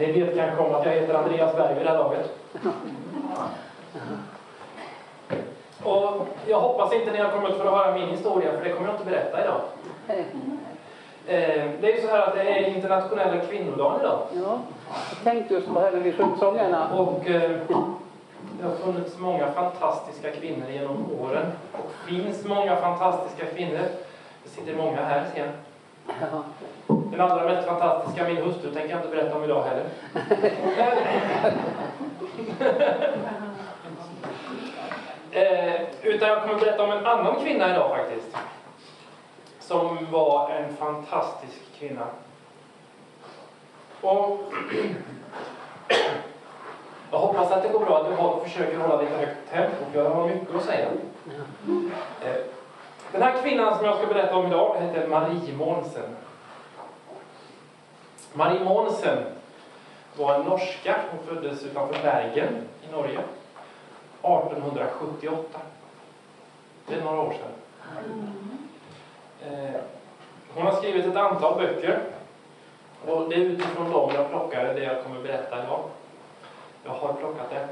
Det vet kanske om att jag heter Andreas Berg vid det här laget. Och jag hoppas inte ni har kommit för att höra min historia, för det kommer jag inte berätta idag. Eh, Det är ju så här att det är internationella kvinnodagen idag. Ja, jag tänkte just på det här när vi sjöng sångerna. Och eh, det har funnits många fantastiska kvinnor genom åren. Och finns många fantastiska kvinnor. Det sitter många här ser jag. Den allra mest fantastiska, min hustru, tänker jag inte berätta om idag heller. eh, utan jag kommer berätta om en annan kvinna idag faktiskt. Som var en fantastisk kvinna. Och jag hoppas att det går bra att du försöker hålla lite högt tempo, för jag har mycket att säga. Eh, Den här kvinnan som jag ska berätta om idag heter Marie Månsen. Marie Månsen var en norska. Hon föddes utanför Bergen i Norge 1878. Det är några år sedan. Eh, hon har skrivit ett antal böcker. Och det är utifrån dem jag plockade det jag kommer berätta idag. Jag har plockat det.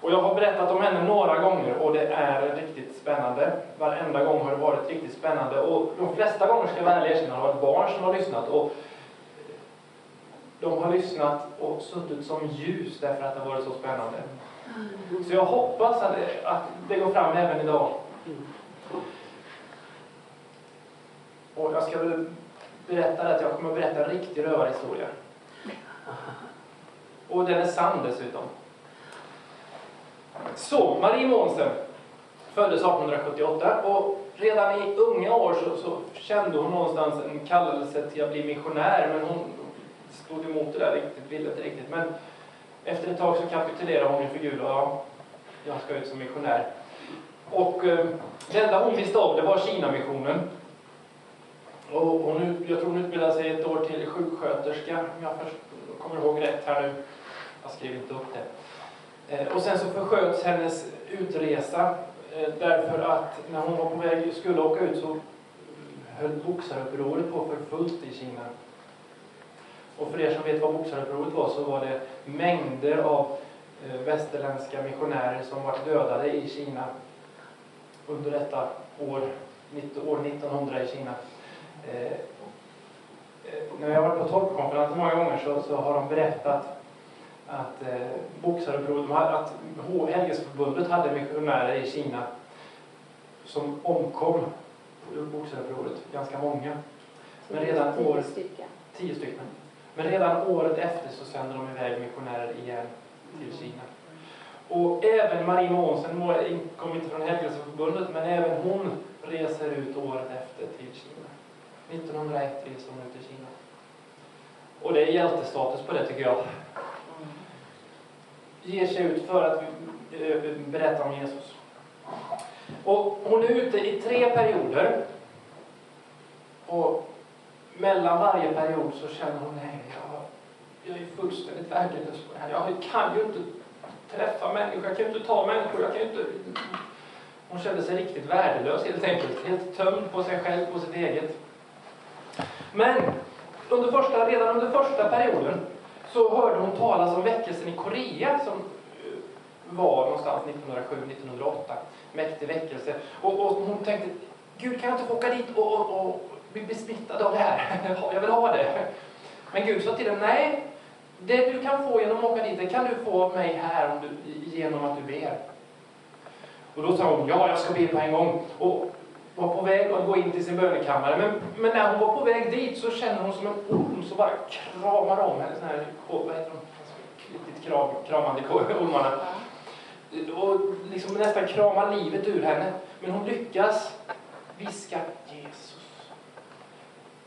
Och jag har berättat om henne några gånger och det är riktigt spännande. Varenda gång har det varit riktigt spännande. Och de flesta gånger ska jag väl erkänna har det varit barn som har lyssnat. Och de har lyssnat och suttit som ljus därför att det har varit så spännande. Så jag hoppas att det, att det går fram även idag. Och jag ska väl berätta att jag kommer att berätta en riktig rövarhistoria. Och den är sann dessutom. Så, Marie Månsen föddes 1878 och redan i unga år så, så kände hon någonstans en kallelse till att bli missionär men hon stod emot det där riktigt, ville inte riktigt. Men efter ett tag så kapitulerade hon inför Gud och ja, jag ska ut som missionär. Och eh, det enda hon visste om det var Kina-missionen. Och hon, jag tror hon utbildade sig ett år till sjuksköterska, om jag först, kommer ihåg rätt här nu. Jag skrev inte upp det. Eh, Och sen så försköts hennes utresa eh, därför att när hon var på väg skulle åka ut så höll boxarupproret på för fullt i Kina. Och för er som vet vad boxarupproret var så var det mängder av eh, västerländska missionärer som var dödade i Kina under detta år, år 1900 i Kina. Eh, eh, När jag har varit på toppkonferenser många gånger så, så har de berättat att eh, boxarupproret, att Helgesförbundet hade missionärer i Kina som omkom på boxarupproret, ganska många. Men redan Tio år, stycken. tio stycken. Men redan året efter så sänder de iväg missionärer igen till Kina. Och även Marie Månsen, hon kom inte från Helgelseförbundet, men även hon reser ut året efter till Kina. 1901 reser hon ut till Kina. Och det är hjältestatus på det tycker jag. Ger sig ut för att eh, berätta om Jesus. Och hon är ute i tre perioder. Och mellan varje period så känner hon, nej, jag, jag är fullständigt värdelös på det här. Jag kan ju inte träffa människor, jag kan ju inte ta människor, jag kan ju inte... Hon kände sig riktigt värdelös helt enkelt. Helt tömd på sig själv, på sitt eget. Men under första, redan under första perioden så hörde hon talas om väckelsen i Korea som eh, var någonstans 1907-1908. Mäktig väckelse. Och, och hon tänkte, Gud kan jag inte få åka dit och, och, och blir besmittad av det här? Jag vill ha det. Men Gud sa till dem, nej, det du kan få genom att åka dit, det kan du få av mig här om du, genom att du ber. Och då sa hon, ja, jag ska be på en gång. Och var på väg att gå in till sin bönekammare. Men, men när hon var på väg dit så känner hon som en orm som bara kramar om henne. Sån här, vad heter de? Riktigt kram, kramande ormarna. Och liksom nästan kramar livet ur henne. Men hon lyckas viska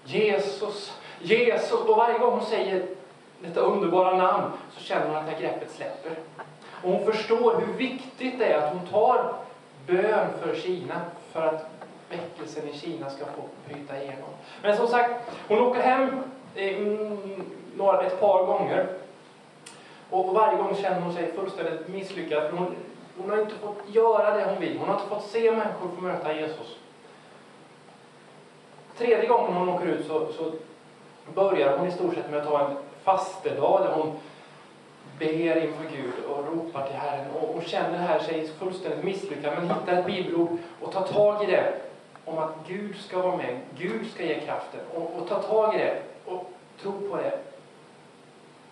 Jesus, Jesus. Och varje gång hon säger detta underbara namn så känner hon att det här greppet släpper. Och hon förstår hur viktigt det är att hon tar bön för Kina för att väckelsen i Kina ska få bryta igenom. Men som sagt, hon åker hem eh, mm, några, ett par gånger. Och varje gång känner hon sig fullständigt misslyckad. För hon, hon har inte fått göra det hon vill. Hon har inte fått se människor få möta Jesus. Tredje gången hon åker ut så, så börjar hon i stort sett med att ta en fastedag där hon ber inför Gud och ropar till Herren och, och känner här sig fullständigt misslyckad men hittar ett bibelord och tar tag i det om att Gud ska vara med, Gud ska ge kraften och, och ta tag i det och tro på det.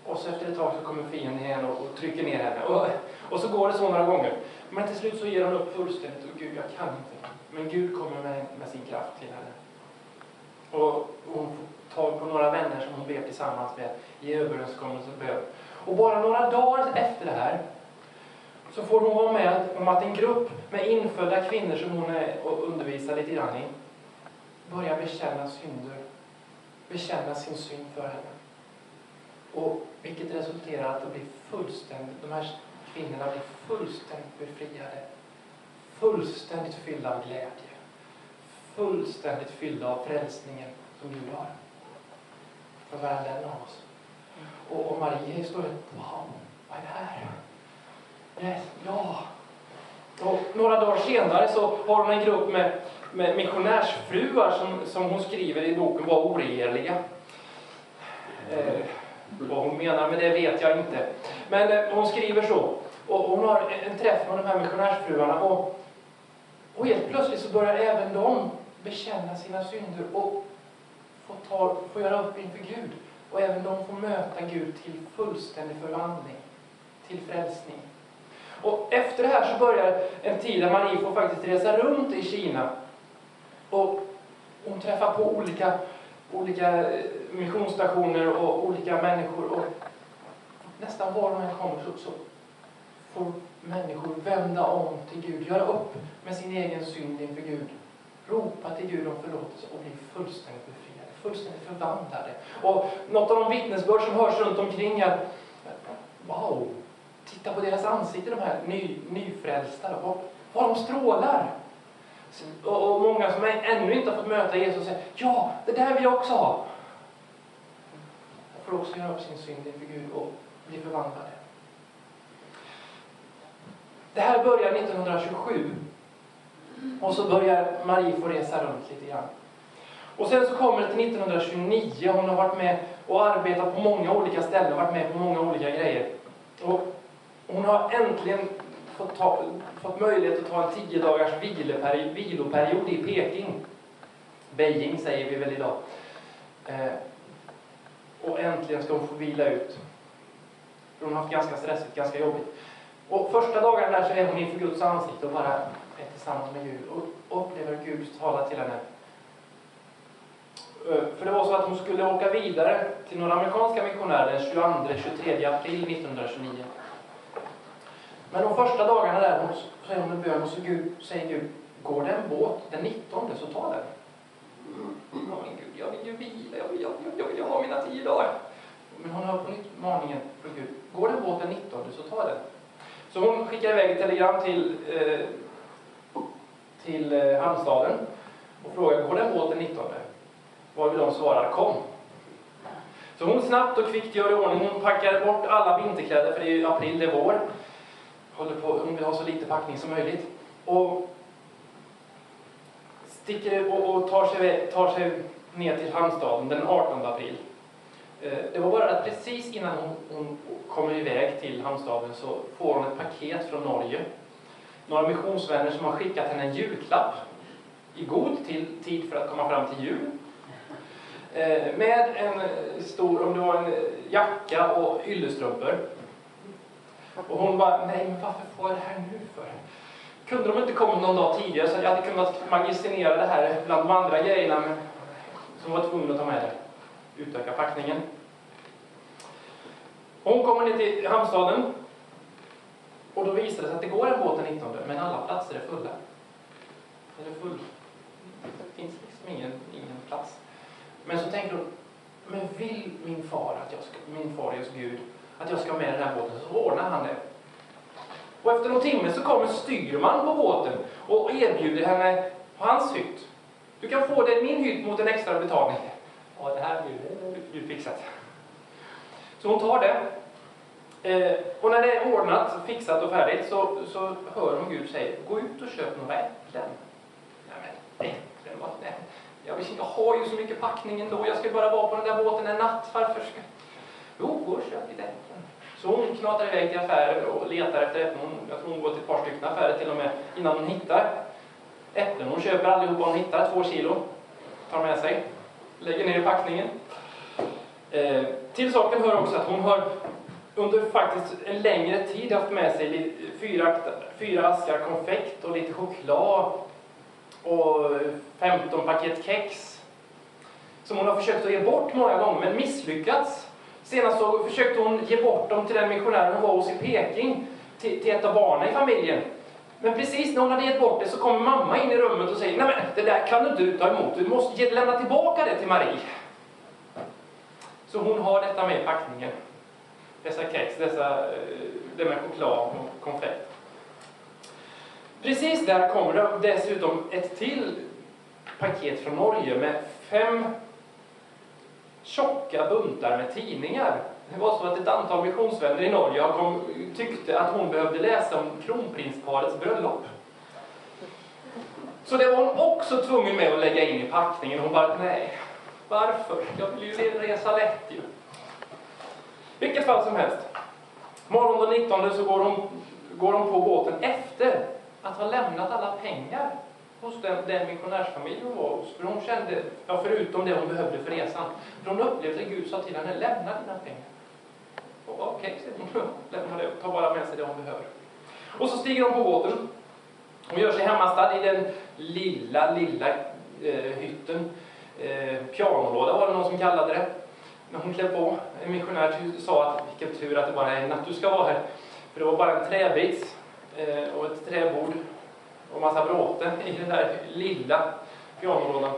Och så efter ett tag så kommer fienden igen och, och trycker ner henne. Och, och så går det så några gånger. Men till slut så ger hon upp fullständigt och Gud, jag kan inte. Men Gud kommer med, med sin kraft till henne. Och hon får tag på några vänner som hon ber tillsammans med i överenskommelse och bön. Och bara några dagar efter det här så får hon vara med om att en grupp med infödda kvinnor som hon är och undervisar lite grann i börjar bekänna synder. Bekänna sin synd för henne. Och vilket resulterar att det blir fullständigt, de här kvinnorna blir fullständigt befriade. Fullständigt fyllda av glädje. Fullständigt fyllda av frälsningen som Gud har. För varenda en av oss. Och, och Maria står wow, vad är det här? Yes, ja. Och några dagar senare så har hon en grupp med, med missionärsfruar som, som hon skriver i boken var oregerliga. Eh, vad hon menar med det vet jag inte. Men eh, hon skriver så. Och hon har en träff med de här missionärsfruarna. Och, och helt plötsligt så börjar även de bekänna sina synder och få, ta, få göra upp inför Gud. Och även de får möta Gud till fullständig förvandling, till frälsning. Och efter det här så börjar en tid där Marie får faktiskt resa runt i Kina. Och hon träffar på olika, olika eh, missionsstationer och olika människor. Och nästan var hon än kommer så, så får människor vända om till Gud, göra upp med sin egen synd inför Gud. Ropa till Gud om förlåtelse och bli fullständigt befriade, fullständigt förvandlade. Och något av de vittnesbörd som hörs runt omkring är Wow! Titta på deras ansikten, de här ny, nyfrälsta. Vad, vad de strålar! Och, och många som ännu inte har fått möta Jesus säger Ja, det där vill jag också ha! De får också göra upp sin synd inför Gud och bli förvandlade. Det här börjar 1927. Och så börjar Marie få resa runt lite grann. Och sen så kommer det till 1929. Hon har varit med och arbetat på många olika ställen, varit med på många olika grejer. Och hon har äntligen fått, ta, fått möjlighet att ta en tio dagars viloperiod i Peking. Beijing säger vi väl idag. Eh, och äntligen ska hon få vila ut. För hon har haft ganska stressigt, ganska jobbigt. Och första dagen där så är hon inför Guds ansikte och bara är tillsammans med Gud och upplever Gud talar till henne. Eh, för det var så att hon skulle åka vidare till några amerikanska missionärer den 22-23 april 1929. Men de första dagarna där så är hon i bön och så Gud, säger Gud, går det en båt den 19 så ta den. Ja, men Gud, jag vill ju vila, jag vill, jag, jag vill ju ha mina tio dagar. Men hon hör på nytt maningen från Gud, går det en båt den 19 så ta den. Så hon skickar iväg ett telegram till, eh, till eh, hamnstaden och frågar, går det en den 19? Varvid de svarar, kom. Så hon snabbt och kvickt gör i ordning, hon packar bort alla vinterkläder, för det är ju april, det är vår håller på, hon vill ha så lite packning som möjligt. Och sticker och, och tar, sig, tar sig ner till hamnstaden den 18 april. Eh, det var bara att precis innan hon, hon kommer iväg till hamnstaden så får hon ett paket från Norge. Några missionsvänner som har skickat henne en julklapp i god till, tid för att komma fram till jul. Eh, med en stor, om det var en jacka och yllestrumpor. Och hon bara, nej men varför får jag det här nu för? Kunde de inte kommit någon dag tidigare så jag hade kunnat magasinera det här bland de andra grejerna men som var tvungen att ta med det. Utöka packningen. Hon kommer ner till hamnstaden och då visar det sig att det går en båt den 19 men alla platser är fulla. Eller full. Det finns liksom ingen, ingen plats. Men så tänker hon, men vill min far att jag ska, min far just Gud att jag ska med den här båten, så ordnar han det. Och efter någon timme så kommer styrman på båten och erbjuder henne hans hytt. Du kan få det min hytt mot en extra betalning. Ja, det här blir ju fixat. Så hon tar det. Eh, och när det är ordnat, fixat och färdigt så, så hör hon Gud säga, gå ut och köp några äpplen. Nej men äpplen, vad? Nej. Jag, jag har ju så mycket packning ändå, jag ska bara vara på den där båten en natt. Varför ska... Jo, gå och köp lite äpplen. Så hon knatar iväg till affärer och letar efter äpplen. Jag tror hon går till ett par stycken affärer till och med innan hon hittar äpplen. Hon köper allihopa hon hittar, två kilo. Tar med sig, lägger ner i packningen. Eh, till saken hör också att hon har under faktiskt en längre tid haft med sig fyra, fyra askar konfekt och lite choklad och 15 paket kex som hon har försökt att ge bort många gånger men misslyckats. Senast så försökte hon ge bort dem till den missionär hon var hos i Peking, till, till ett av barnen i familjen. Men precis när hon hade gett bort det så kommer mamma in i rummet och säger Nej men det där kan du inte ta emot, du måste ge, lämna tillbaka det till Marie. Så hon har detta med i packningen. Dessa kex, dessa, eh, det med choklad och konfekt. Precis där kommer det dessutom ett till paket från Norge med fem tjocka buntar med tidningar. Det var så att ett antal missionsvänner i Norge kom, tyckte att hon behövde läsa om kronprinsparets bröllop. Så det var hon också tvungen med att lägga in i packningen. Hon bara, nej, varför? Jag vill ju resa lätt ju. Vilket fall som helst. Morgon den 19 så går hon, går hon på båten efter att ha lämnat alla pengar hos den, den missionärsfamilj hon var hos. För hon kände, ja, förutom det hon behövde för resan, för hon upplevde att Gud sa till henne, lämna dina pengar. Okej, okay, lämna det, ta bara med sig det hon behöver. Och så stiger hon på båten. Hon gör sig hemmastad i den lilla, lilla eh, hytten. Eh, pianolåda var det någon som kallade det. När hon klev på, en missionär sa att vilken tur att det bara är en natt du ska vara här. För det var bara en träbit eh, och ett träbord och massa bråte i den där lilla pianolådan.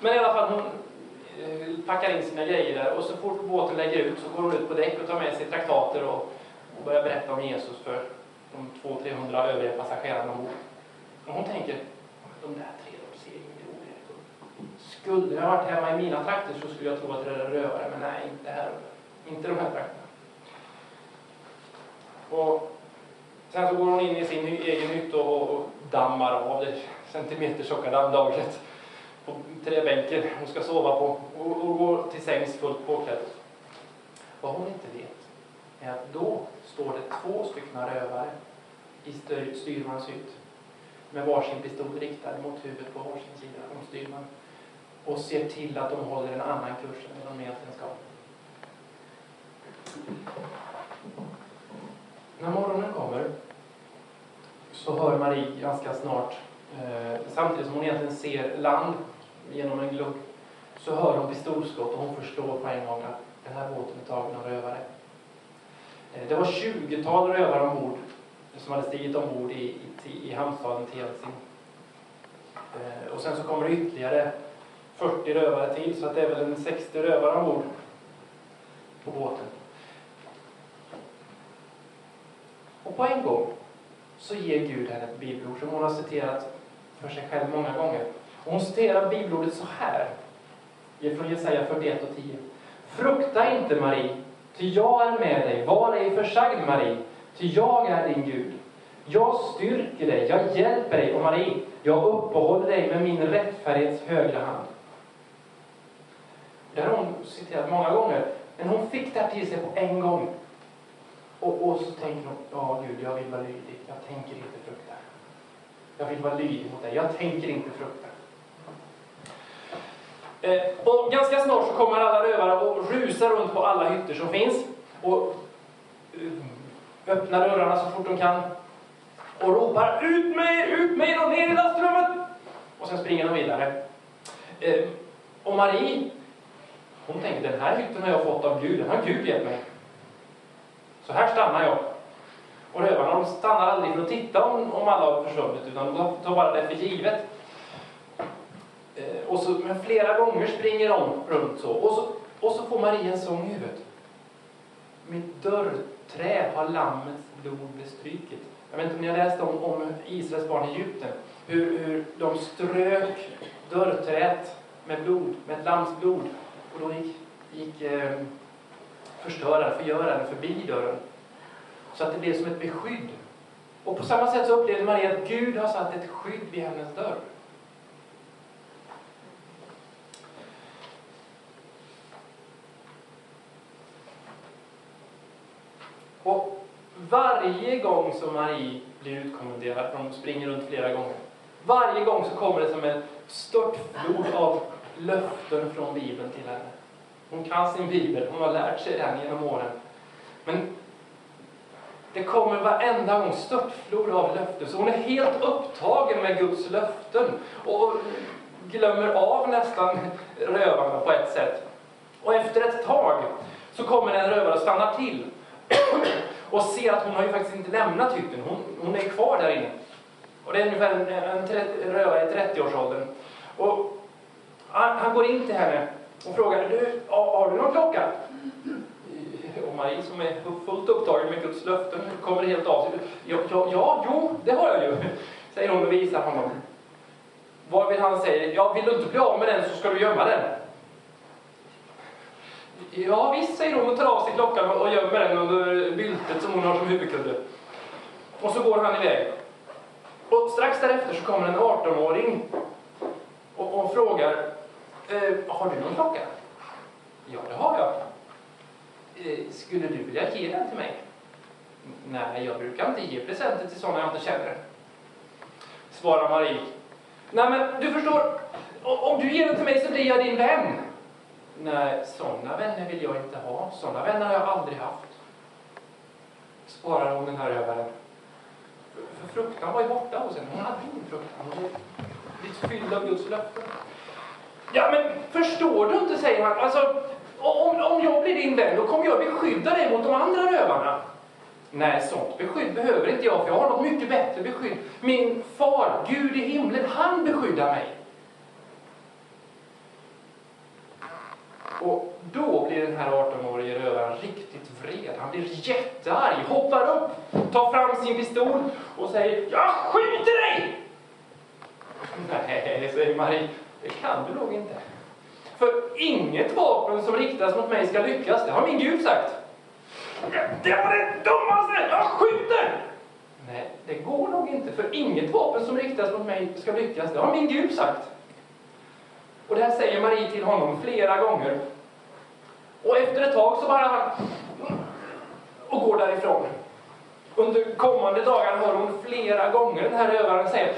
Men i alla fall, hon Eh, packar in sina grejer där och så fort båten lägger ut så går hon ut på däck och tar med sig traktater och, och börjar berätta om Jesus för de 200-300 övriga passagerarna ombord. Och hon tänker, de där tre, de ser inget orätt. Skulle jag varit hemma i mina trakter så skulle jag tro att det är rövare, men nej, inte här. Inte de här trakterna. Och sen så går hon in i sin egen hytt och, och dammar av det centimetertjocka dammlagret på träbänken hon ska sova på. Och, och går till sängs fullt påklädd. Vad hon inte vet är att då står det två stycken rövare i styrmans hytt. Med varsin pistol riktad mot huvudet på varsin sida. Om styrman och ser till att de håller en annan kurs än de egentligen ska. När morgonen kommer så hör Marie ganska snart, eh, samtidigt som hon egentligen ser land genom en glugg, så hör hon pistolskott och hon förstår på en gång att den här båten är tagen av rövare. Eh, det var 20-tal rövare ombord som hade stigit ombord i, i, i hamnstaden Tientsin. Eh, och sen så kommer det ytterligare 40 rövare till, så att det är väl en 60 rövare ombord på båten. Och på en gång så ger Gud henne ett bibelord som hon har citerat för sig själv många gånger. Och hon citerar bibelordet så här, från Jesaja 41 och 10. Frukta inte Marie, ty jag är med dig. Var ej försagd Marie, ty jag är din Gud. Jag styrker dig, jag hjälper dig och Marie, jag uppehåller dig med min rättfärdighets högra hand. Det har hon citerat många gånger, men hon fick det här till sig på en gång. Och, och så tänker hon, ja Gud, jag vill vara lydig. Jag tänker inte frukta. Jag vill vara lydig mot dig. Jag tänker inte frukta. Eh, och ganska snart så kommer alla rövare och rusar runt på alla hytter som finns. Och eh, öppnar dörrarna så fort de kan. Och ropar ut med ut med och ner i lastrummet! Och sen springer de vidare. Eh, och Marie, hon tänker, den här hytten har jag fått av Gud. Den har Gud gett mig. Så här stannar jag. Och rövarna de stannar aldrig för att titta om, om alla har försvunnit, utan de tar bara det för givet. Och så, men flera gånger springer de runt så. Och så, och så får Maria en sång i huvudet. Mitt dörrträ har lammets blod bestrykit. Jag vet inte om ni har läst om, om Israels barn i Egypten. Hur, hur de strök dörrträet med blod, med ett lams blod. Och då gick, gick eh, förstöraren, förgöraren förbi dörren. Så att det blev som ett beskydd. Och på samma sätt så upplevde Maria att Gud har satt ett skydd vid hennes dörr. Och varje gång som Marie blir utkommenderad, för hon springer runt flera gånger, varje gång så kommer det som en störtflod av löften från Bibeln till henne. Hon kan sin Bibel, hon har lärt sig den genom åren. Men det kommer varenda gång störtflod av löften, så hon är helt upptagen med Guds löften och glömmer av nästan rövarna på ett sätt. Och efter ett tag så kommer en rövare och stannar till och ser att hon har ju faktiskt inte lämnat hytten, hon, hon är kvar där inne. Och det är ungefär en, en, en rövare i 30-årsåldern. Och han, han, går in till henne och frågar, du, har, har du någon klocka? Och Marie som är fullt upptagen med Guds löften kommer helt av sig. Ja, ja, ja, jo, det har jag ju, säger hon och visar honom. Vad vill han säga? Ja, vill du inte bli av med den så ska du gömma den. Ja visst, säger hon och tar av sig klockan och gömmer den under byltet som hon har som huvudkudde. Och så går han iväg. Och strax därefter så kommer en 18-åring och, och, frågar eh, Har du någon klocka? Ja, det har jag. Eh, skulle du vilja ge den till mig? Nej, jag brukar inte ge presenter till sådana jag inte känner. Svarar Marie. Nej, men du förstår, om du ger den till mig så blir jag din vän. Nej, sådana vänner vill jag inte ha. Sådana vänner har jag aldrig haft. Svarar hon den här rövaren. För fruktan var ju borta hos henne. Hon hade ingen fruktan. Hon var fylld av Guds löften. Ja, men förstår du inte, säger han. Alltså, om, om jag blir din vän, då kommer jag beskydda dig mot de andra rövarna. Nej, sånt beskydd behöver inte jag, för jag har något mycket bättre beskydd. Min far, Gud i himlen, han beskyddar mig. Och då blir den här 18-årige rövaren riktigt vred. Han blir jättearg, hoppar upp, tar fram sin pistol och säger Jag skjuter dig! Nej, säger Marie, det kan du nog inte. För inget vapen som riktas mot mig ska lyckas, det har min Gud sagt. Det var det dummaste! Jag skjuter! Nej, det går nog inte, för inget vapen som riktas mot mig ska lyckas, det har min Gud sagt. Och det här säger Marie till honom flera gånger. Och efter ett tag så bara han och går därifrån. Under kommande dagar hör hon flera gånger den här rövaren säga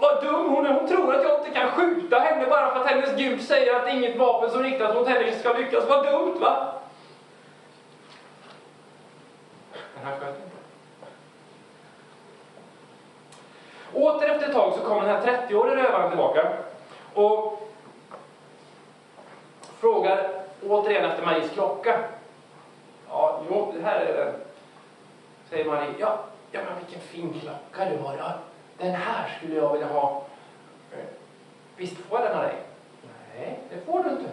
vad dum hon är, hon tror att jag inte kan skjuta henne bara för att hennes Gud säger att inget vapen som riktas mot henne ska lyckas. Vad dumt va? Men han sköt inte. Åter efter ett tag så kommer den här 30-årige rövaren tillbaka och frågar återigen efter Maries klocka. Ja, jo, det här är den. Säger Marie. Ja, ja men vilken fin klocka du har. Ja, den här skulle jag vilja ha. Eh, visst får jag den av dig? Nej, det får du inte.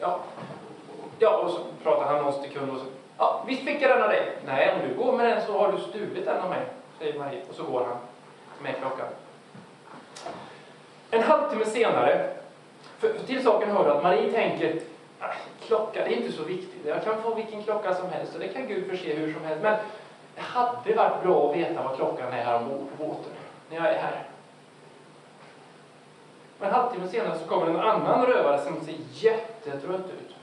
Ja, ja och så pratar han någon sekund och så. Ja, visst fick jag den av dig? Nej, om du går med den så har du stulit den av mig, säger Marie. Och så går han med klockan. En halvtimme senare för, för till saken hör att Marie tänker, ah, klocka, det är inte så viktigt. Jag kan få vilken klocka som helst och det kan Gud förse hur som helst. Men det hade varit bra att veta vad klockan är här ombord på båten, när jag är här. Men en halvtimme senare så kommer en annan rövare som ser jättetrött ut.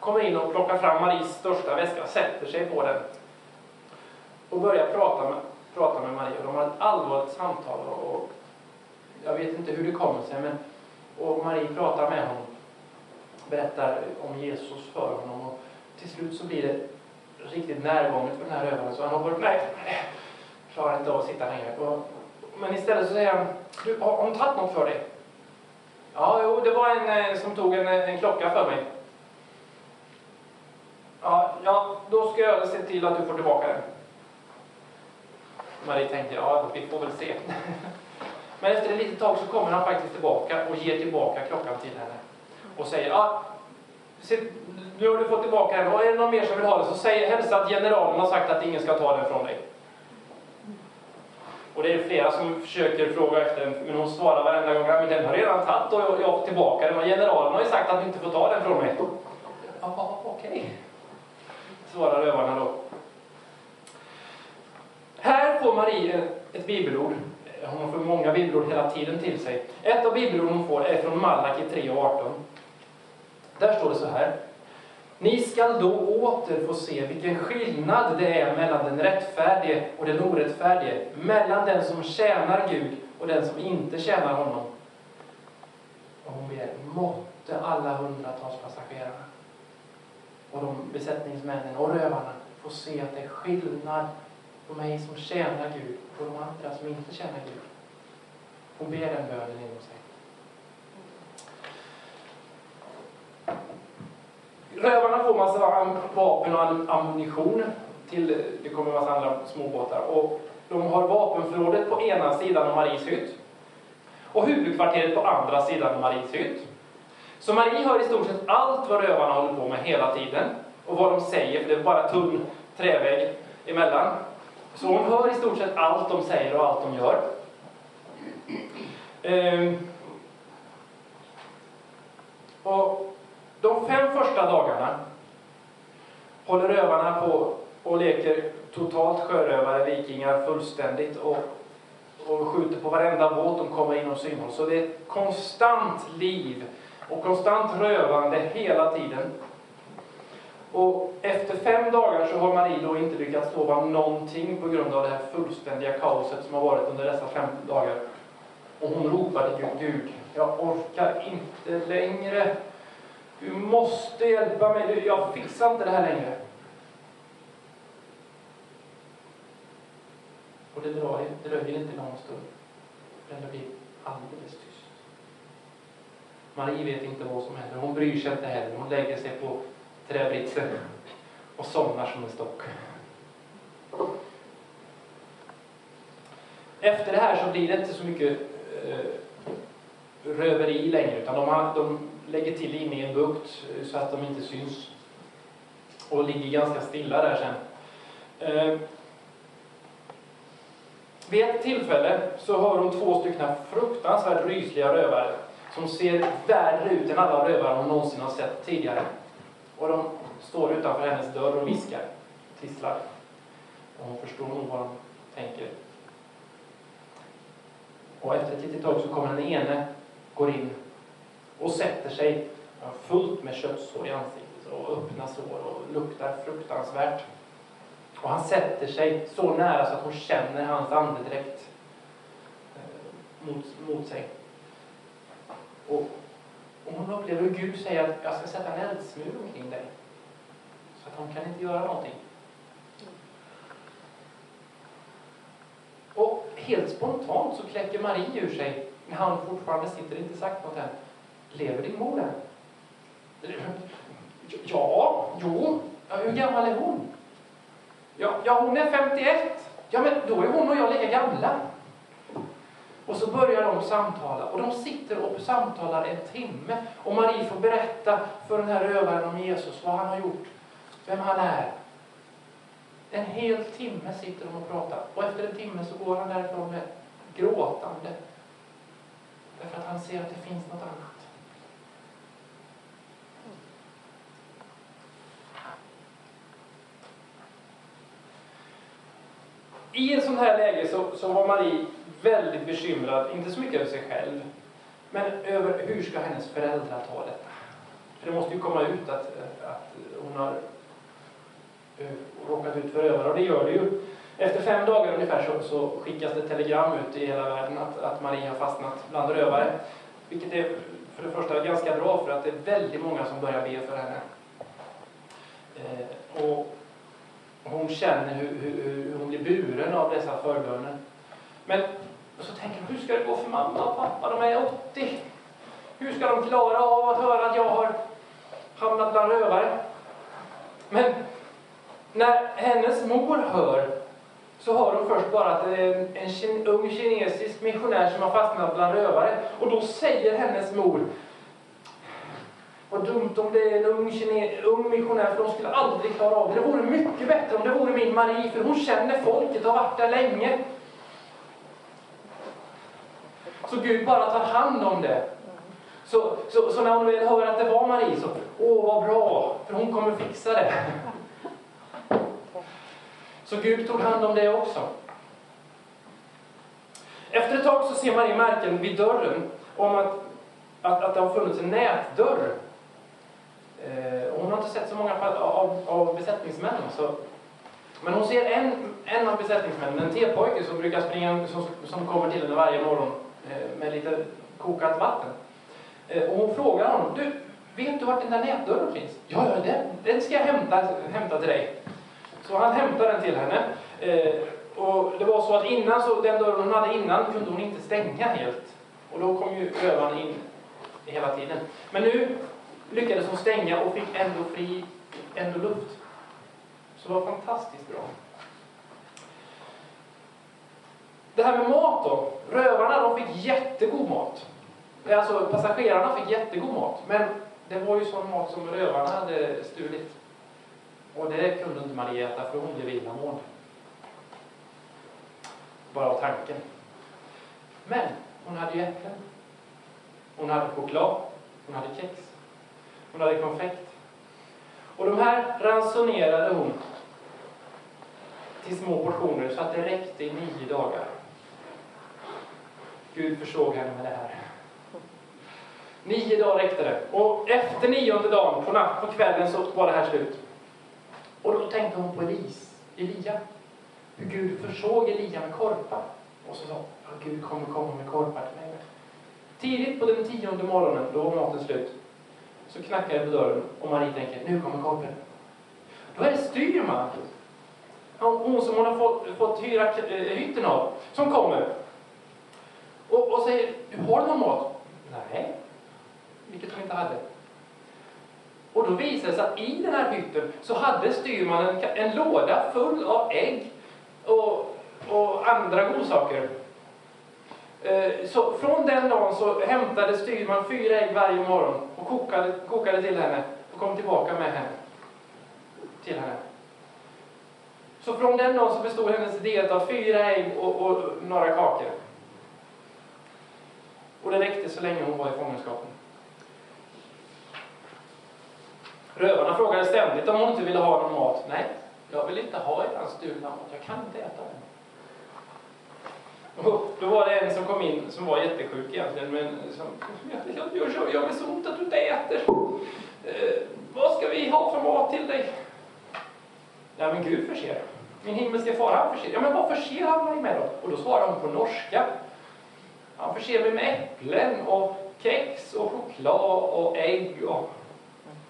Kommer in och plockar fram Maries största väska, sätter sig på den och börjar prata med, prata med Marie. De har ett allvarligt samtal och jag vet inte hur det kommer sig men och Marie pratar med honom, berättar om Jesus för honom och till slut så blir det riktigt närgånget för den här rövaren så han hoppar upp, nej, klarar inte av att sitta längre. Och, men istället så säger han, du, har hon tagit något för dig? Ja, jo, det var en eh, som tog en, eh, en klocka för mig. Ja, ja, då ska jag se till att du får tillbaka den. Marie tänkte, ja, vi får väl se. Men efter ett litet tag så kommer han faktiskt tillbaka och ger tillbaka klockan till henne. Och säger, ah, ja, nu har du fått tillbaka den och är det någon mer som vill ha den så säg, hälsa att generalen har sagt att ingen ska ta den från dig. Och det är flera som försöker fråga efter den, men hon svarar varenda gång, men den har redan tagit och jag, har fått tillbaka den och generalen har ju sagt att du inte får ta den från mig. Ja, okej, okay. svarar rövarna då. Här får Marie ett bibelord hon får många bibelord hela tiden till sig. Ett av bibelorden hon får är från Malaki 3.18. Där står det så här. Ni skall då åter få se vilken skillnad det är mellan den rättfärdige och den orättfärdige, mellan den som tjänar Gud och den som inte tjänar honom. Och hon ber, måtte alla hundratals passagerarna och de besättningsmännen och rövarna få se att det är skillnad på mig som tjänar Gud och de andra som inte tjänar Gud. Hon ber den bönen inom sig. Rövarna får massa vapen och ammunition. Till, det kommer en massa andra småbåtar. Och de har vapenförrådet på ena sidan av Maries hytt. Och huvudkvarteret på andra sidan av Maries hytt. Så Marie hör i stort sett allt vad rövarna håller på med hela tiden. Och vad de säger, för det är bara tunn trävägg emellan. Så hon hör i stort sett allt de säger och allt de gör. Ehm. Och de fem första dagarna håller rövarna på och leker totalt sjörövare, vikingar, fullständigt och, och skjuter på varenda båt de kommer inom synhåll. Så det är ett konstant liv och konstant rövande hela tiden. Och efter fem dagar så har Marie då inte lyckats sova någonting på grund av det här fullständiga kaoset som har varit under dessa fem dagar. Och hon ropade till Gud, Gud, jag orkar inte längre. Du måste hjälpa mig, jag fixar inte det här längre. Och det dröjer, det dröjer inte lång stund förrän det blir alldeles tyst. Marie vet inte vad som händer, hon bryr sig inte heller. Hon lägger sig på träbritsen och somnar som en stock. Efter det här så blir det inte så mycket eh, röveri längre, utan de, har, de lägger till inne i en bukt eh, så att de inte syns. Och ligger ganska stilla där sen. Eh, vid ett tillfälle så har de två stycken fruktansvärt rysliga rövare som ser värre ut än alla rövare hon någonsin har sett tidigare. Och de står utanför hennes dörr och viskar, tisslar. Och hon förstår nog vad de tänker. Och efter ett litet tag så kommer den ene, går in och sätter sig fullt med köttsår i ansiktet och öppna sår och luktar fruktansvärt. Och han sätter sig så nära så att hon känner hans andedräkt eh, mot, mot sig. Och, och hon upplever hur Gud säger att jag ska sätta en eldsmur omkring dig. Så att hon kan inte göra någonting. Och helt spontant så kläcker Marie ur sig, när han fortfarande sitter, inte sagt något än. Lever din mor än? Ja, jo. Ja, hur gammal är hon? Ja, ja, hon är 51. Ja, men då är hon och jag lika gamla. Och så börjar de samtala och de sitter och samtalar en timme och Marie får berätta för den här rövaren om Jesus, vad han har gjort, vem han är. En hel timme sitter de och pratar och efter en timme så går han därifrån med gråtande. Därför att han ser att det finns något annat. I en sån här läge så, så var Marie väldigt bekymrad, inte så mycket över sig själv, men över hur ska hennes föräldrar ta detta? För det måste ju komma ut att, att hon har eh, råkat ut för rövare, och det gör det ju. Efter fem dagar ungefär så, så skickas det telegram ut i hela världen att, att Marie har fastnat bland rövare. Vilket är för det första ganska bra för att det är väldigt många som börjar be för henne. Eh, och hon känner hur, hur, hur, hon blir buren av dessa förböner. Men och så tänker de, hur ska det gå för mamma och pappa? De är 80. Hur ska de klara av att höra att jag har hamnat bland rövare? Men när hennes mor hör så hör hon först bara att det är en, en ung kinesisk missionär som har fastnat bland rövare. Och då säger hennes mor vad dumt om det är en ung, kine, ung missionär, för de skulle aldrig klara av det. Det vore mycket bättre om det vore min Marie, för hon känner folket och har varit där länge. Så Gud bara tar hand om det. Så, så, så när hon väl hör att det var Marie, så åh vad bra, för hon kommer fixa det. Så Gud tog hand om det också. Efter ett tag så ser Marie märken vid dörren om att, att, att det har funnits en nätdörr Eh, hon har inte sett så många av, av besättningsmän. Så. Men hon ser en, en av besättningsmännen, en tepojke som brukar springa, som, som kommer till henne varje morgon Eh, med lite kokat vatten. Eh, och hon frågar honom, du, vet du vart den där nätdörren finns? Ja, ja, den, den ska jag hämta, hämta till dig. Så han hämtar den till henne. Eh, och det var så att innan, så den dörren hon hade innan kunde hon inte stänga helt. Och då kom ju rövaren in hela tiden. Men nu lyckades hon stänga och fick ändå fri, ändå luft. Så det var fantastiskt bra. Det här med mat då. Rövarna de fick jättegod mat. Eh, alltså passagerarna fick jättegod mat. Men det var ju sån mat som rövarna hade stulit. Och det kunde inte Maria äta för hon blev illamående. Bara av tanken. Men hon hade ju äpplen. Hon hade choklad. Hon hade kex. Hon hade konfekt. Och de här ransonerade hon till små portioner så att det räckte i nio dagar. Gud försåg henne med det här. Nio dagar räckte det. Och efter nionde dagen, på, natt, på kvällen, så var det här slut. Och då tänkte hon på Elis, Elia. Hur Gud försåg Elia med korpar. Och så sa hon, ja, Gud kommer komma med korpar till mig. Tidigt på den tionde morgonen, då var maten slut, så knackar det på dörren och Marie tänker, nu kommer korpen. Då är det styrman, hon som hon har fått, fått hyra eh, hytten av, som kommer. Säger, har du någon mat? Nej, vilket hon inte hade. Och då visade det sig att i den här hytten så hade styrmannen en, en låda full av ägg och, och andra godsaker. Eh, så från den dagen så hämtade styrman fyra ägg varje morgon och kokade, kokade till henne och kom tillbaka med henne. Till henne. Så från den dagen så bestod hennes diet av fyra ägg och, och några kakor. Och det räckte så länge hon var i fångenskapen. Rövarna frågade ständigt om hon inte ville ha någon mat. Nej, jag vill inte ha er stulna mat. Jag kan inte äta den. Och då var det en som kom in som var jättesjuk egentligen, men som jag, jag, jag, jag är så ont att du inte äter. Eh, vad ska vi ha för mat till dig? Ja, men Gud förser. Min himmelske far, han förser. Ja, men vad förser han mig med då? Och då svarade hon på norska. Han förser mig med äpplen och kex och choklad och ägg och...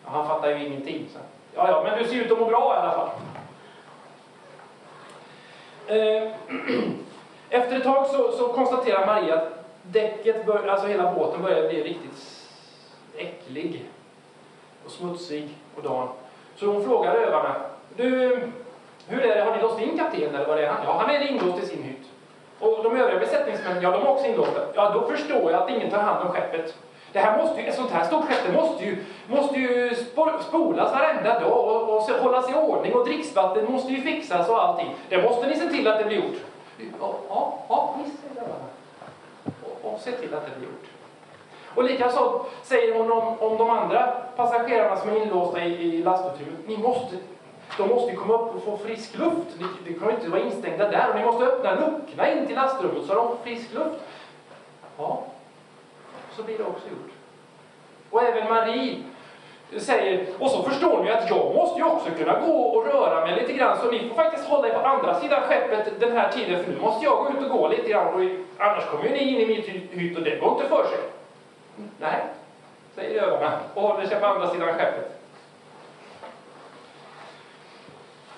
Ja, han fattar ju ingenting. Så. Ja, ja, men du ser ut att må bra i alla fall. Eh, efter ett tag så, så konstaterar Maria att däcket, bör, alltså hela båten börjar bli riktigt äcklig och smutsig på dagen. Så hon frågar övarna, du, hur är det, har ni låst in kaptenen eller vad det är han? Ja, han är inlåst i sin hytt. Och de övriga besättningsmännen, ja de är också inlåsta. Ja, då förstår jag att ingen tar hand om skeppet. Det här måste ju, ett sånt här stort skepp, det måste ju, måste ju spolas varenda dag och, och hållas i ordning och dricksvatten måste ju fixas och allting. Det måste ni se till att det blir gjort. Ja, ja, ja visst. Och, och se till att det blir gjort. Och likaså säger hon om, om de andra passagerarna som är inlåsta i, i lastutrymmet. Ni måste, de måste komma upp och få frisk luft. Ni, ni kan inte vara instängda där. Ni måste öppna luckorna in till lastrummet så de får frisk luft. Ja, så blir det också gjort. Och även Marie säger, och så förstår ni att jag måste ju också kunna gå och röra mig lite grann, så ni får faktiskt hålla er på andra sidan skeppet den här tiden, för nu måste jag gå ut och gå lite grann, och annars kommer ju ni in i min hytt och det går inte för sig. Nej, säger öarna och håller sig på andra sidan skeppet.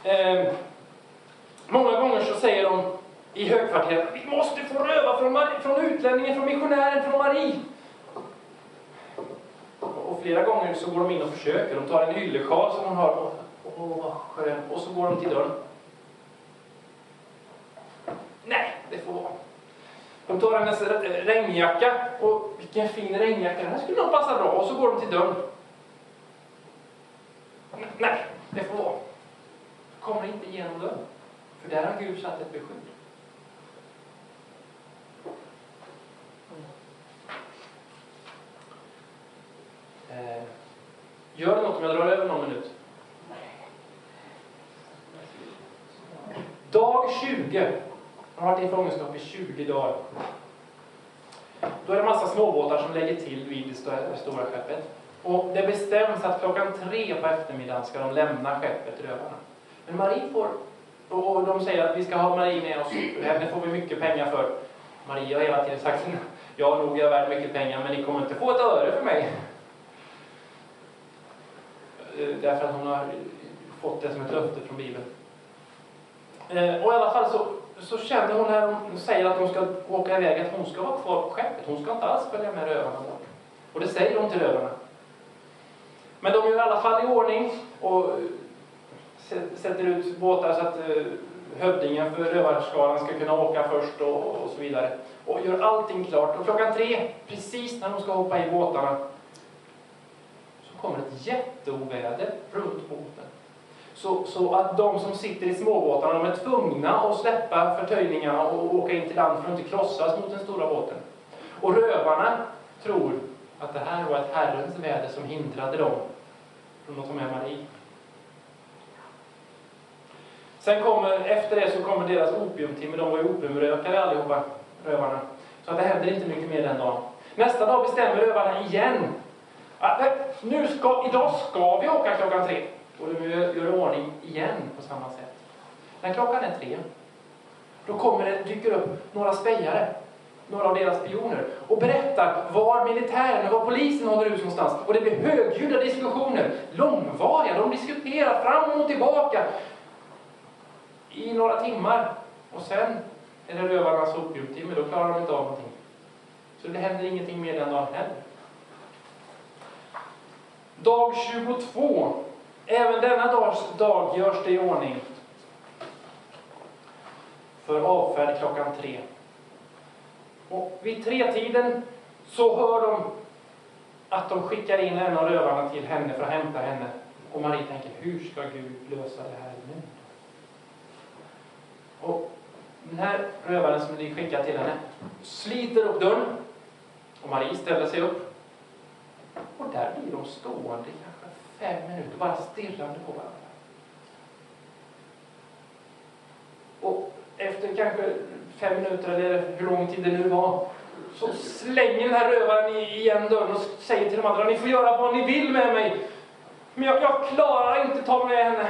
Eh, många gånger så säger de i högkvarteret, vi måste få röva från, från utlänningen, från missionären, från Marie. Och flera gånger så går de in och försöker. De tar en yllesjal som hon har. Och, och, och så går de till dörren. Nej, det får vara. De tar hennes regnjacka. Och vilken fin regnjacka. Den här skulle nog passa bra. Och så går de till dörren. Nej, det får vara. Kommer inte igenom dörren. För där har Gud satt ett beskydd. Eh, gör det något om jag drar över någon minut? Dag 20. Han har varit i fångenskap i 20 dagar. Då är det en massa småbåtar som lägger till vid det stora skeppet. Och det bestäms att klockan tre på eftermiddagen ska de lämna skeppet Rövarna. Men Marie får, och de säger att vi ska ha Marie med oss, henne får vi mycket pengar för. Marie har hela tiden sagt, ja nog är jag värd mycket pengar men ni kommer inte få ett öre för mig. Eh, därför att hon har fått det som ett löfte från Bibeln. Eh, och i alla fall så, så känner hon när hon säger att de ska åka iväg att hon ska vara kvar på skeppet. Hon ska inte alls följa med rövarna bort. Och det säger hon till rövarna. Men de gör i alla fall i ordning och sätter ut båtar så att eh, hövdingen för rövarskaran ska kunna åka först och, och, så vidare. Och gör allting klart. Och klockan tre, precis när de ska hoppa i båtarna, så kommer ett jätteoväder runt båten. Så, så att de som sitter i småbåtarna, de är tvungna att släppa förtöjningarna och åka in till land för att inte krossas mot den stora båten. Och rövarna tror att det här var ett Herrens väder som hindrade dem från att ta med Marie. Sen kommer, efter det så kommer deras opiumtimme. De var ju opiumrökare allihopa, rövarna. Så att det händer inte mycket mer den dagen. Nästa dag bestämmer rövarna igen. Att, eh, nu ska, idag ska vi åka klockan tre. Och de gör i ordning igen på samma sätt. När klockan är tre, då kommer det, dyker upp några spejare några av deras spioner och berättar var militären och var polisen håller ut någonstans. Och det blir högljudda diskussioner, långvariga. De diskuterar fram och tillbaka i några timmar. Och sen är det rövarnas opiumtimme, då klarar de inte av någonting. Så det händer ingenting mer den dagen heller. Dag 22. Även denna dags dag görs det i ordning för avfärd klockan tre. Och vid tretiden så hör de att de skickar in en av rövarna till henne för att hämta henne. Och Marie tänker, hur ska Gud lösa det här? Och den här rövaren som ni skickar till henne sliter upp dörren. Och Marie ställer sig upp. Och där blir de stående i kanske fem minuter, bara stirrande på varandra. Och efter kanske fem minuter eller hur lång tid det nu var, så slänger den här rövaren igen dörren och säger till de andra, ni får göra vad ni vill med mig, men jag, jag klarar inte ta med henne.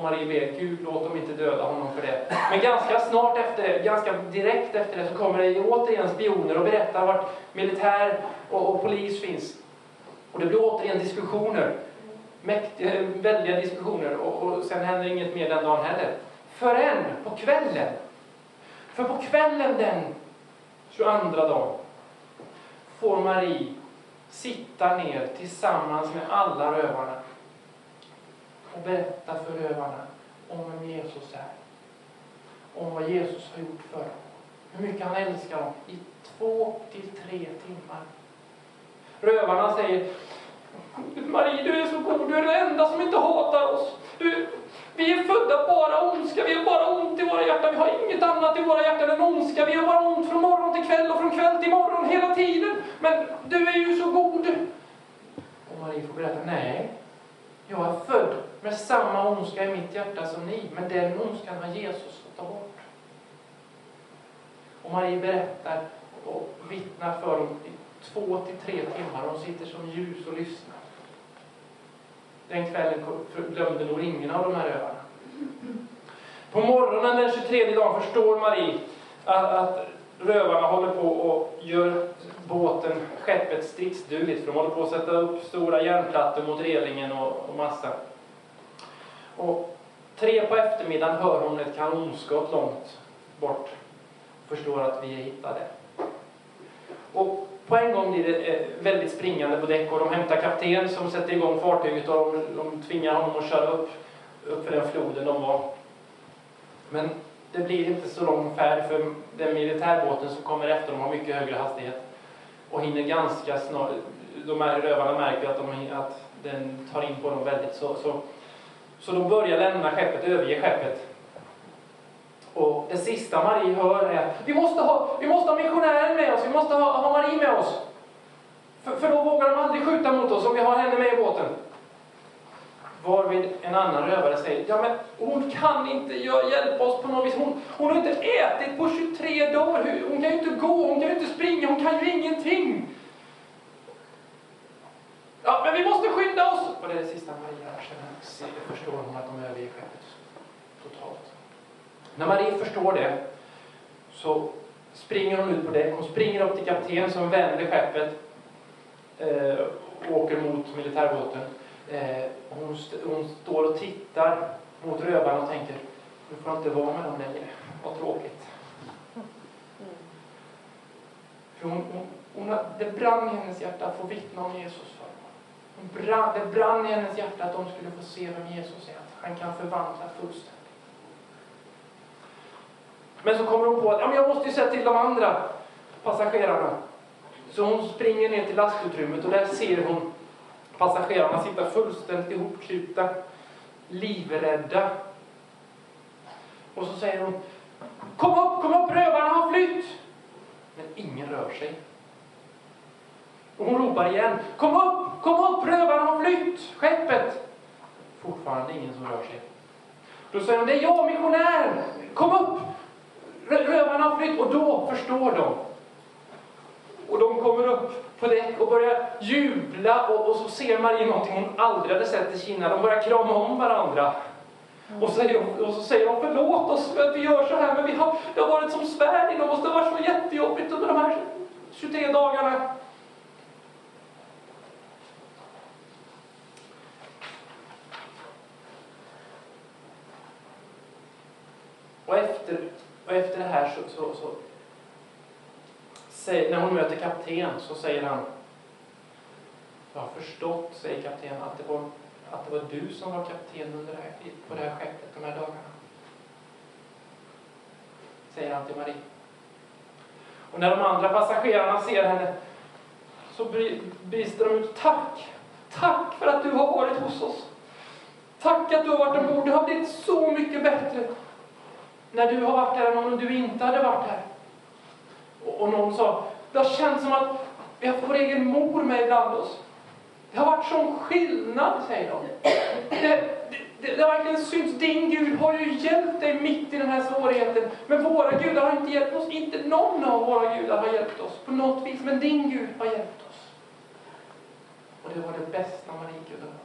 Och Marie ber, Gud låt dem inte döda honom för det. Men ganska snart efter det, ganska direkt efter det, så kommer det återigen spioner och berättar vart militär och, och polis finns. Och det blir återigen diskussioner. Mäktiga, väldiga diskussioner och, och sen händer inget mer den dagen heller förrän på kvällen. För på kvällen den 22 dagen får Marie sitta ner tillsammans med alla rövarna och berätta för rövarna om vem Jesus är. Om vad Jesus har gjort för dem. Hur mycket han älskar dem i två till tre timmar. Rövarna säger Marie, du är så god, du är den enda som inte hatar oss. Du, vi är födda bara ondska, vi har bara ont i våra hjärtan, vi har inget annat i våra hjärtan än ondska. Vi har bara ont från morgon till kväll och från kväll till morgon hela tiden. Men du är ju så god. Och Marie får berätta, nej, jag är född med samma ondska i mitt hjärta som ni, men den ondskan har Jesus fått ta bort. Och Marie berättar och vittnar för dem i två till tre timmar. De sitter som ljus och lyssnar. Den kvällen glömde nog ingen av de här öarna. På morgonen den 23 dagen förstår Marie att, att rövarna håller på och gör båten, skeppet stridsdugligt. För de håller på att sätta upp stora järnplattor mot relingen och, och massa. Och tre på eftermiddagen hör hon ett kanonskott långt bort. Förstår att vi är hittade. Och på en gång blir det eh, väldigt springande på däck och de hämtar kapten som sätter igång fartyget och de, de tvingar honom att köra upp, upp för den floden de var. Men det blir inte så lång färd för den militärbåten som kommer efter dem har mycket högre hastighet och hinner ganska snart. De här rövarna märker att, de, att den tar in på dem väldigt så, så, så de börjar lämna skeppet, överge skeppet. Och det sista Marie hör är vi måste ha, vi måste ha missionären med oss, vi måste ha, ha Marie med oss. För, för då vågar de aldrig skjuta mot oss om vi har henne med i båten. Varvid en annan rövare säger, ja men hon kan inte hjälpa oss på något vis. Hon, hon har inte ätit på 23 dagar. Hon kan ju inte gå, hon kan ju inte springa, hon kan ju ingenting det är det sista Maria känner, förstår hon att de överger skeppet totalt. När Marie förstår det så springer hon ut på däck. Hon springer upp till kapten som vänder skeppet eh, och åker mot militärbåten. Eh, hon, st hon står och tittar mot rövarna och tänker, nu får jag inte vara med dem längre. Vad tråkigt. För hon, hon, hon, det brann i hennes hjärta att få vittna om Jesus. Hon brann, det brann i hennes hjärta att de skulle få se vem Jesus är, att han kan förvandla fullständigt. Men så kommer hon på att ja, men jag måste ju säga till de andra passagerarna. Så hon springer ner till lastutrymmet och där ser hon passagerarna sitta fullständigt ihopkrypta, livrädda. Och så säger hon Kom upp, kom upp, rövarna har flytt! Men ingen rör sig. Och hon ropar igen. Kom upp, kom upp, rövarna har flytt! Skeppet! Fortfarande ingen som rör sig. Då säger hon, det är jag, missionären! Kom upp! Rövarna har flytt! Och då förstår de. Och de kommer upp på däck och börjar jubla och, och så ser Marie någonting hon aldrig hade sett i Kina. De börjar krama om varandra. Och, säger, och så säger de förlåt oss för att vi gör så här, men vi har, det har varit som svärd inom oss. Det har varit så jättejobbigt under de här 23 dagarna. Och efter, och efter det här så, så, så säger, när hon möter kapten så säger han Jag har förstått, säger kapten, att det var, att det var du som var kapten under det här, på det här skeppet de här dagarna. Säger han till Marie. Och när de andra passagerarna ser henne så brister de ut. Tack! Tack för att du har varit hos oss. Tack att du har varit ombord. Det har blivit så mycket bättre när du har varit här än om du inte hade varit här. Och, och någon sa, det har känts som att vi har vår egen mor med ibland oss. Det har varit sån skillnad, säger de. Det, det, det, det har verkligen synts. Din Gud har ju hjälpt dig mitt i den här svårigheten. Men våra gudar har inte hjälpt oss. Inte någon av våra gudar har hjälpt oss på något vis. Men din Gud har hjälpt oss. Och det var det bästa Marie kunde höra.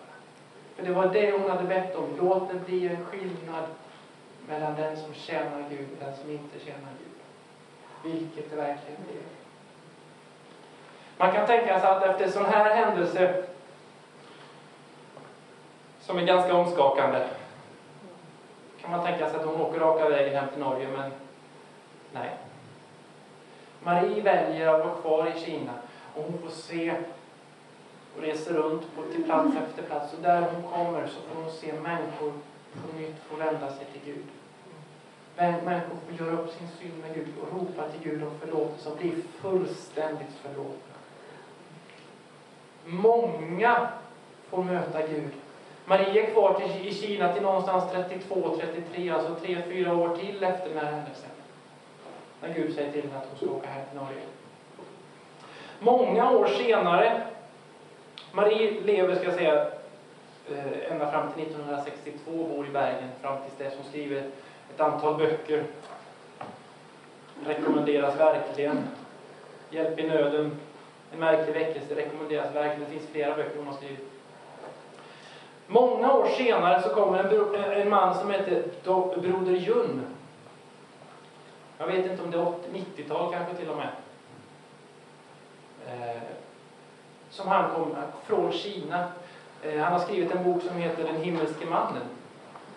För det var det hon hade bett om. Låt det bli en skillnad mellan den som tjänar Gud och den som inte tjänar Gud. Vilket det verkligen blev. Man kan tänka sig att efter en sån här händelse som är ganska omskakande kan man tänka sig att hon åker raka vägen hem till Norge, men nej. Marie väljer att vara kvar i Kina och hon får se och reser runt på, till plats efter plats. Och där hon kommer så får hon se människor på nytt får vända sig till Gud. Men Människor får göra upp sin synd med Gud och ropa till Gud om förlåtelse och bli fullständigt förlåtna. Många får möta Gud. Marie är kvar till, i Kina till någonstans 32-33, alltså 3-4 år till efter den här händelsen. När Gud säger till henne att hon ska åka hem till Norge. Många år senare, Marie lever, ska jag säga, Eh, ända fram till 1962, bor i Bergen fram tills dess hon skriver ett antal böcker. Rekommenderas verkligen. Hjälp i nöden, en märklig väckelse rekommenderas verkligen. Det finns flera böcker hon har skrivit. Många år senare så kommer en, en man som heter Broder Jun. Jag vet inte om det är 90-tal kanske till och med. Eh, som han kom från Kina. Eh, han har skrivit en bok som heter Den himmelske mannen.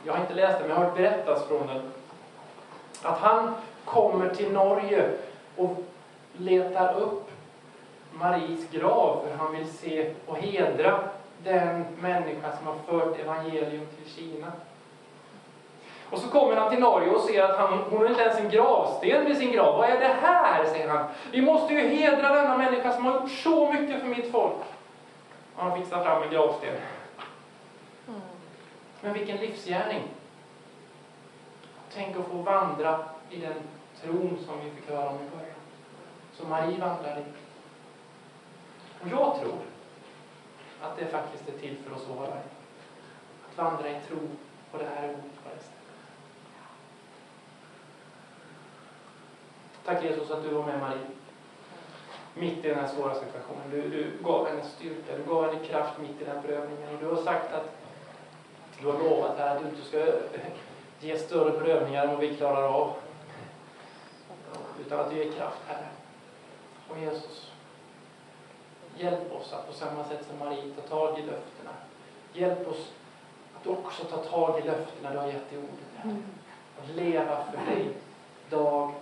Jag har inte läst den, men jag har hört berättas från den. Att han kommer till Norge och letar upp Maries grav för han vill se och hedra den människa som har fört evangelium till Kina. Och så kommer han till Norge och ser att han, hon har inte ens en gravsten vid sin grav. Vad är det här? säger han. Vi måste ju hedra denna människa som har gjort så mycket för mitt folk. Och han fixar fram en gravsten. Men vilken livsgärning! Tänk att få vandra i den tron som vi fick höra om i början. Som Marie vandrade i. Och jag tror att det faktiskt är till för oss var och en. Att vandra i tro på det här ordet på det sättet. Tack Jesus att du var med Marie. Mitt i den här svåra situationen. Du, du gav henne styrka, du gav henne kraft mitt i den prövningen. Och du har sagt att du har lovat här att du inte ska ge större prövningar än vad vi klarar av. Utan att du ger kraft, Herre. Och Jesus, hjälp oss att på samma sätt som Marie ta tag i löftena. Hjälp oss att också ta tag i löftena du har gett i ordet. Herre. Att leva för dig dag